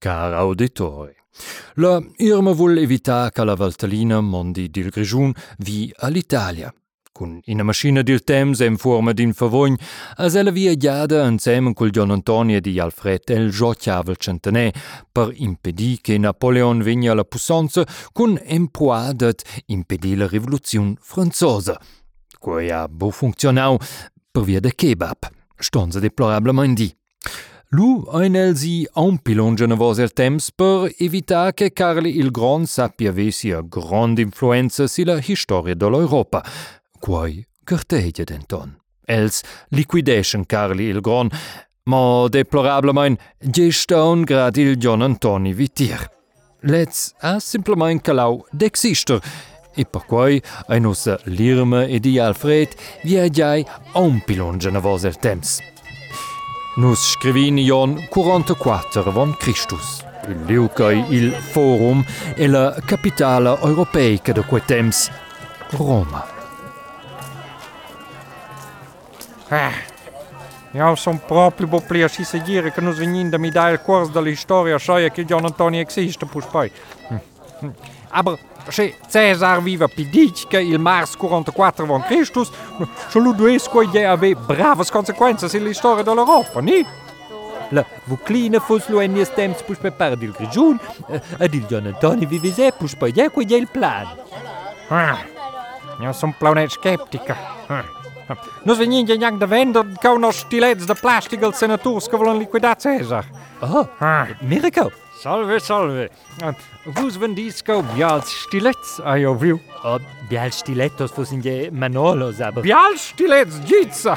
Car auditori. La Irma vuol evitare che la Valtellina mondi dil Grigiun vi all'Italia. Con una macchina del temps in forma din favogn, as ella via giada insieme col John Antonio di Alfred el giocchiava il centenè per impedì che Napoleon vegna alla pussanza con emproadet impedì la rivoluzione franzosa. Quei ha bo funzionau per via de kebab. Stonza deplorablement di. Lu ein elsi ampilongen vos el temps per evitar che Carli il Grand sappia avessi a grande influenza sulla storia dell'Europa, quai cartegia denton. Els liquidation Carli il Grand, ma deplorablement geston grad il John Antoni Vitier. Let's ha simplement calau d'exister, e per quai ein ussa l'Irma e di Alfred viagiai ampilongen vos el temps. Nus scrivini Jon 44 von Christus. Il Liucai il Forum e la capitale europeica de quei temps, Roma. Ah, io sono proprio bo plia si seguire che nos venin da mi dare il corso della storia scia che John Antonio esiste poi. Aber c'è Cesar viva Pidicca il mars 44 von Christus, solo due scuoie ave braves conseguenze in la dell'Europa, ni? La vuclina fos lo enies temps pus pe par dil grigiun, eh, ad il Gian Antoni vivise pus pa ie il plan. Ah, io son planet skeptica. Ah. Nu se nije njak da vendo kao noš stilec de plastik al senaturs ka liquidat Cesar. Oh, ah. Miracle. Salve, salve. Ah, who's vendisco bial stilets I of you? Oh, bial stilettos fos in manolos, aber... Bial stilets jitsa,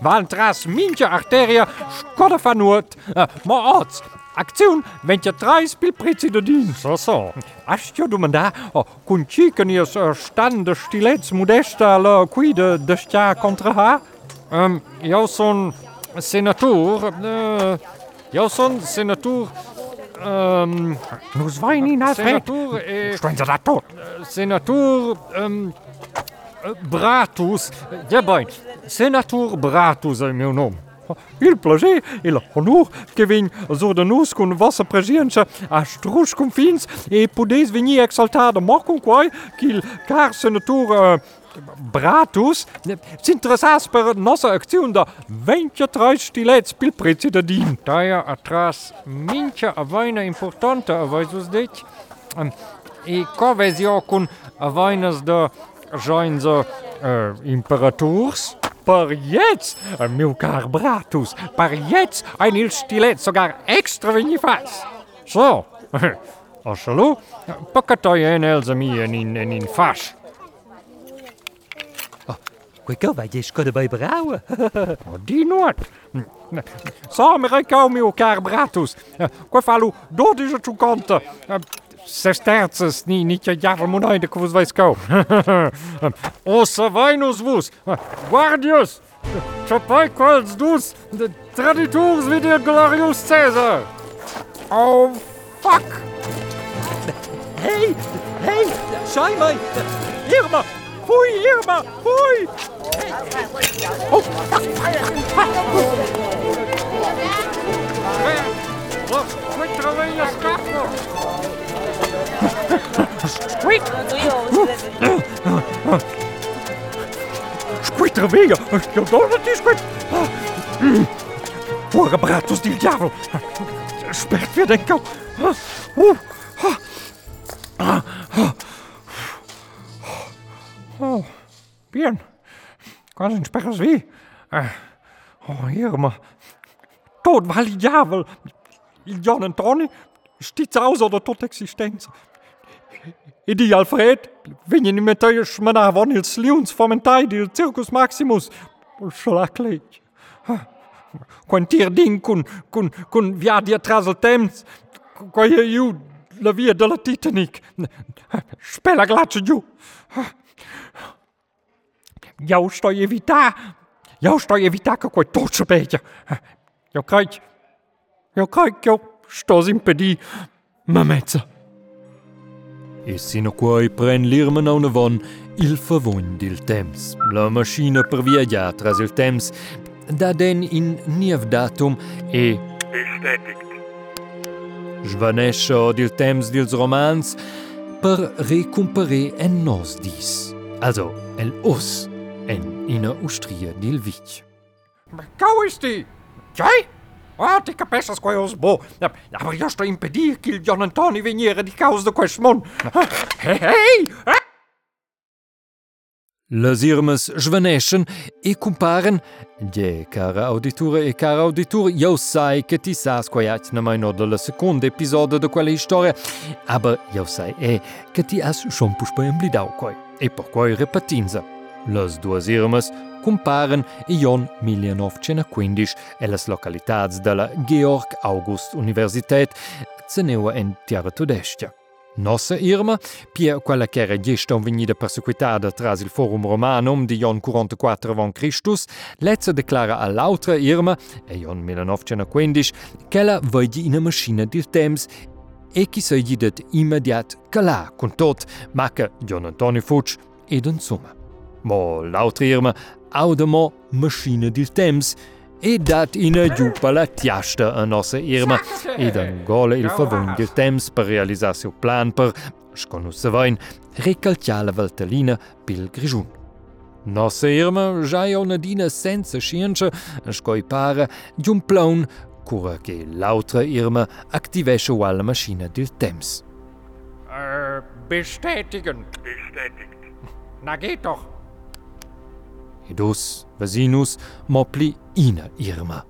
vantras mincha arteria scodafanuot, ah, ma ots, Aktion, wenn trai spil preții de din. So, so. Aș eu dumanda, oh, cum ci că ni eh, stand de stileț modesta la eh, cui de de stia contra ha? Ehm, um, eu sunt senator, uh, eh, eu sunt senator Ähm, Nus weini dat tot. Senator ähm, Bratus Jabein. Senator Bratus e meu nom. Il plagé il honor kevin zo de nous kun wasse prezientsche a struch kun fins e podéis veni exaltade mor kun kwai qu'il kar senator uh, Bratus ne, s'interessas per nossa Aktion dar ventia trai stileți pil prețe de din. Taia atras mincea avaina importantă, avai sus deci, e covezio cun avainas de joinze äh, imperaturs. Per jetzt, eh, meu car Bratus, per jetzt ein il stilet sogar extra venifas. So, așa lu, eh, păcătoie în elză mie în, in, în e fași. Cueca vai escolher brau? die noite. Só me recalme o car bratus. Que falo dodes tu conta. Sesterces, ni niet je jarmonoi de kvus vais kau. Ossa vainus vus. Guardius. Chapai quals dus. Traditors vide glorious Caesar. Oh, fuck. Hey, hey, schau mal. Irma. Fui, Irma, fui. Oh, fuck. Squid trovei la scappo. Squid. Squid trovega. Io dove ti squid? Ora bratus di diavolo. Spert wir den Kau. Oh, bien. Quand j'espère Oh, Irma. Tot waar die djavel. Jan en Tony, stiets aus oder tot existenz. I di, Alfred, wenn je niet met je schmena van il sliuns fomentai di Circus Maximus. Schlaklich. Quan tir din kun, kun, kun via di atras al temps, qua je iu la via della Titanic. Spela glaccio giù. Я уж что и вита, я уж что и вита какой точно петя. Я кайт, я кайт, я что зимпеди, мамеца. E sino quai pren l'irmen a una il favon dil temps. La maschina per viagiar tras il temps da den in niev datum e... Estetigt. Svanesce dil temps dils romans per recumpere en nos dis. Also, el os. en in Ustria de Lviv. Cao este! Cei? Ah, te capeșas cu eu zbo. Dar eu impedir impedi că John Antoni veniere de causa de queșmon. Hei, hei! Las irmes svaneschen e comparen, de cara auditura e cara auditora eu sai che ti sas quai na mai nod la secunda episodio de quella storia, aber eu sai eh, e che ti as schon puspa emblidau coi e por coi repatinza. Los duas irmas comparen Ion Miljanow Cenaquindich e las localitats da la Georg August Universität zeneua en tiara tudestia. Nossa Irma, pia quella che era gesta venida persecuitada tras il Forum Romanum di Ion 44 von Christus, lezza declara all'altra Irma, e Ion 1915, che la vedi in una macchina del temps e chi sa gidet immediat calà, con tot, ma che Ion Antonio Fuch ed insomma. Mo l'altra Irma, audemo macchina del temps, e dat ina giupa la tiasta a nossa Irma ed angola il favon del temps per realizzare seu plan per, sconosce vain, recalciare la Valtellina pil Grigiun. Nossa Irma già è una dina senza scienza, scoi pare, di un plan cura che l'altra Irma activesce la macchina del temps. Äh, bestätigen. Bestätigt. Na geht doch. Hedus, Vasinus, Mopli, Ina, Irma.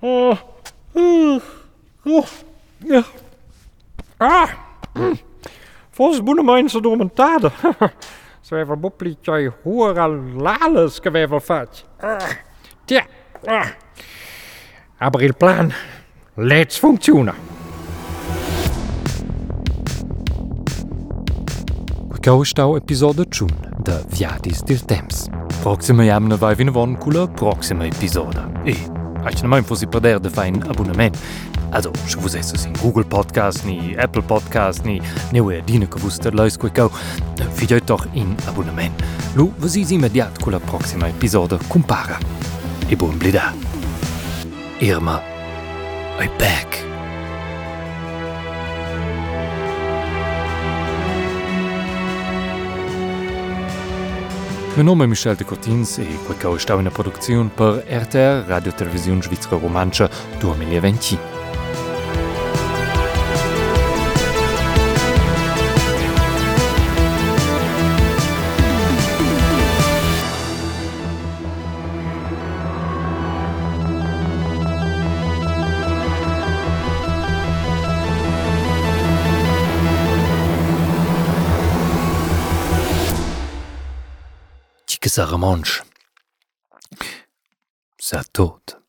Oh. Oh. Ja. Ah. Hm. Volgens Boenemein ze door mijn taden. Ze hebben boplietje horen lales gewevelvat. Ah, tja. Ah. Aber il plan. Let's functionen. Gaustau Episode Jun de Viadis Dir Temps. Proxime jamne wei vin won cooler proxime Episode. E Ech mein fo si perder de fein Abonnement. Also cho vous es in Google Podcast ni Apple Podcast ni neue Dine gewusster leis ku go. Fideut doch in Abonnement. Lo wo si immediat cooler proxima Episode compara. E bon blida. Irma. I back. Me nome Michel de Cortins e quei cao stau in a produziun per RTR Radiotelevision Svizra Romancia 2020. sa remanche, sa toute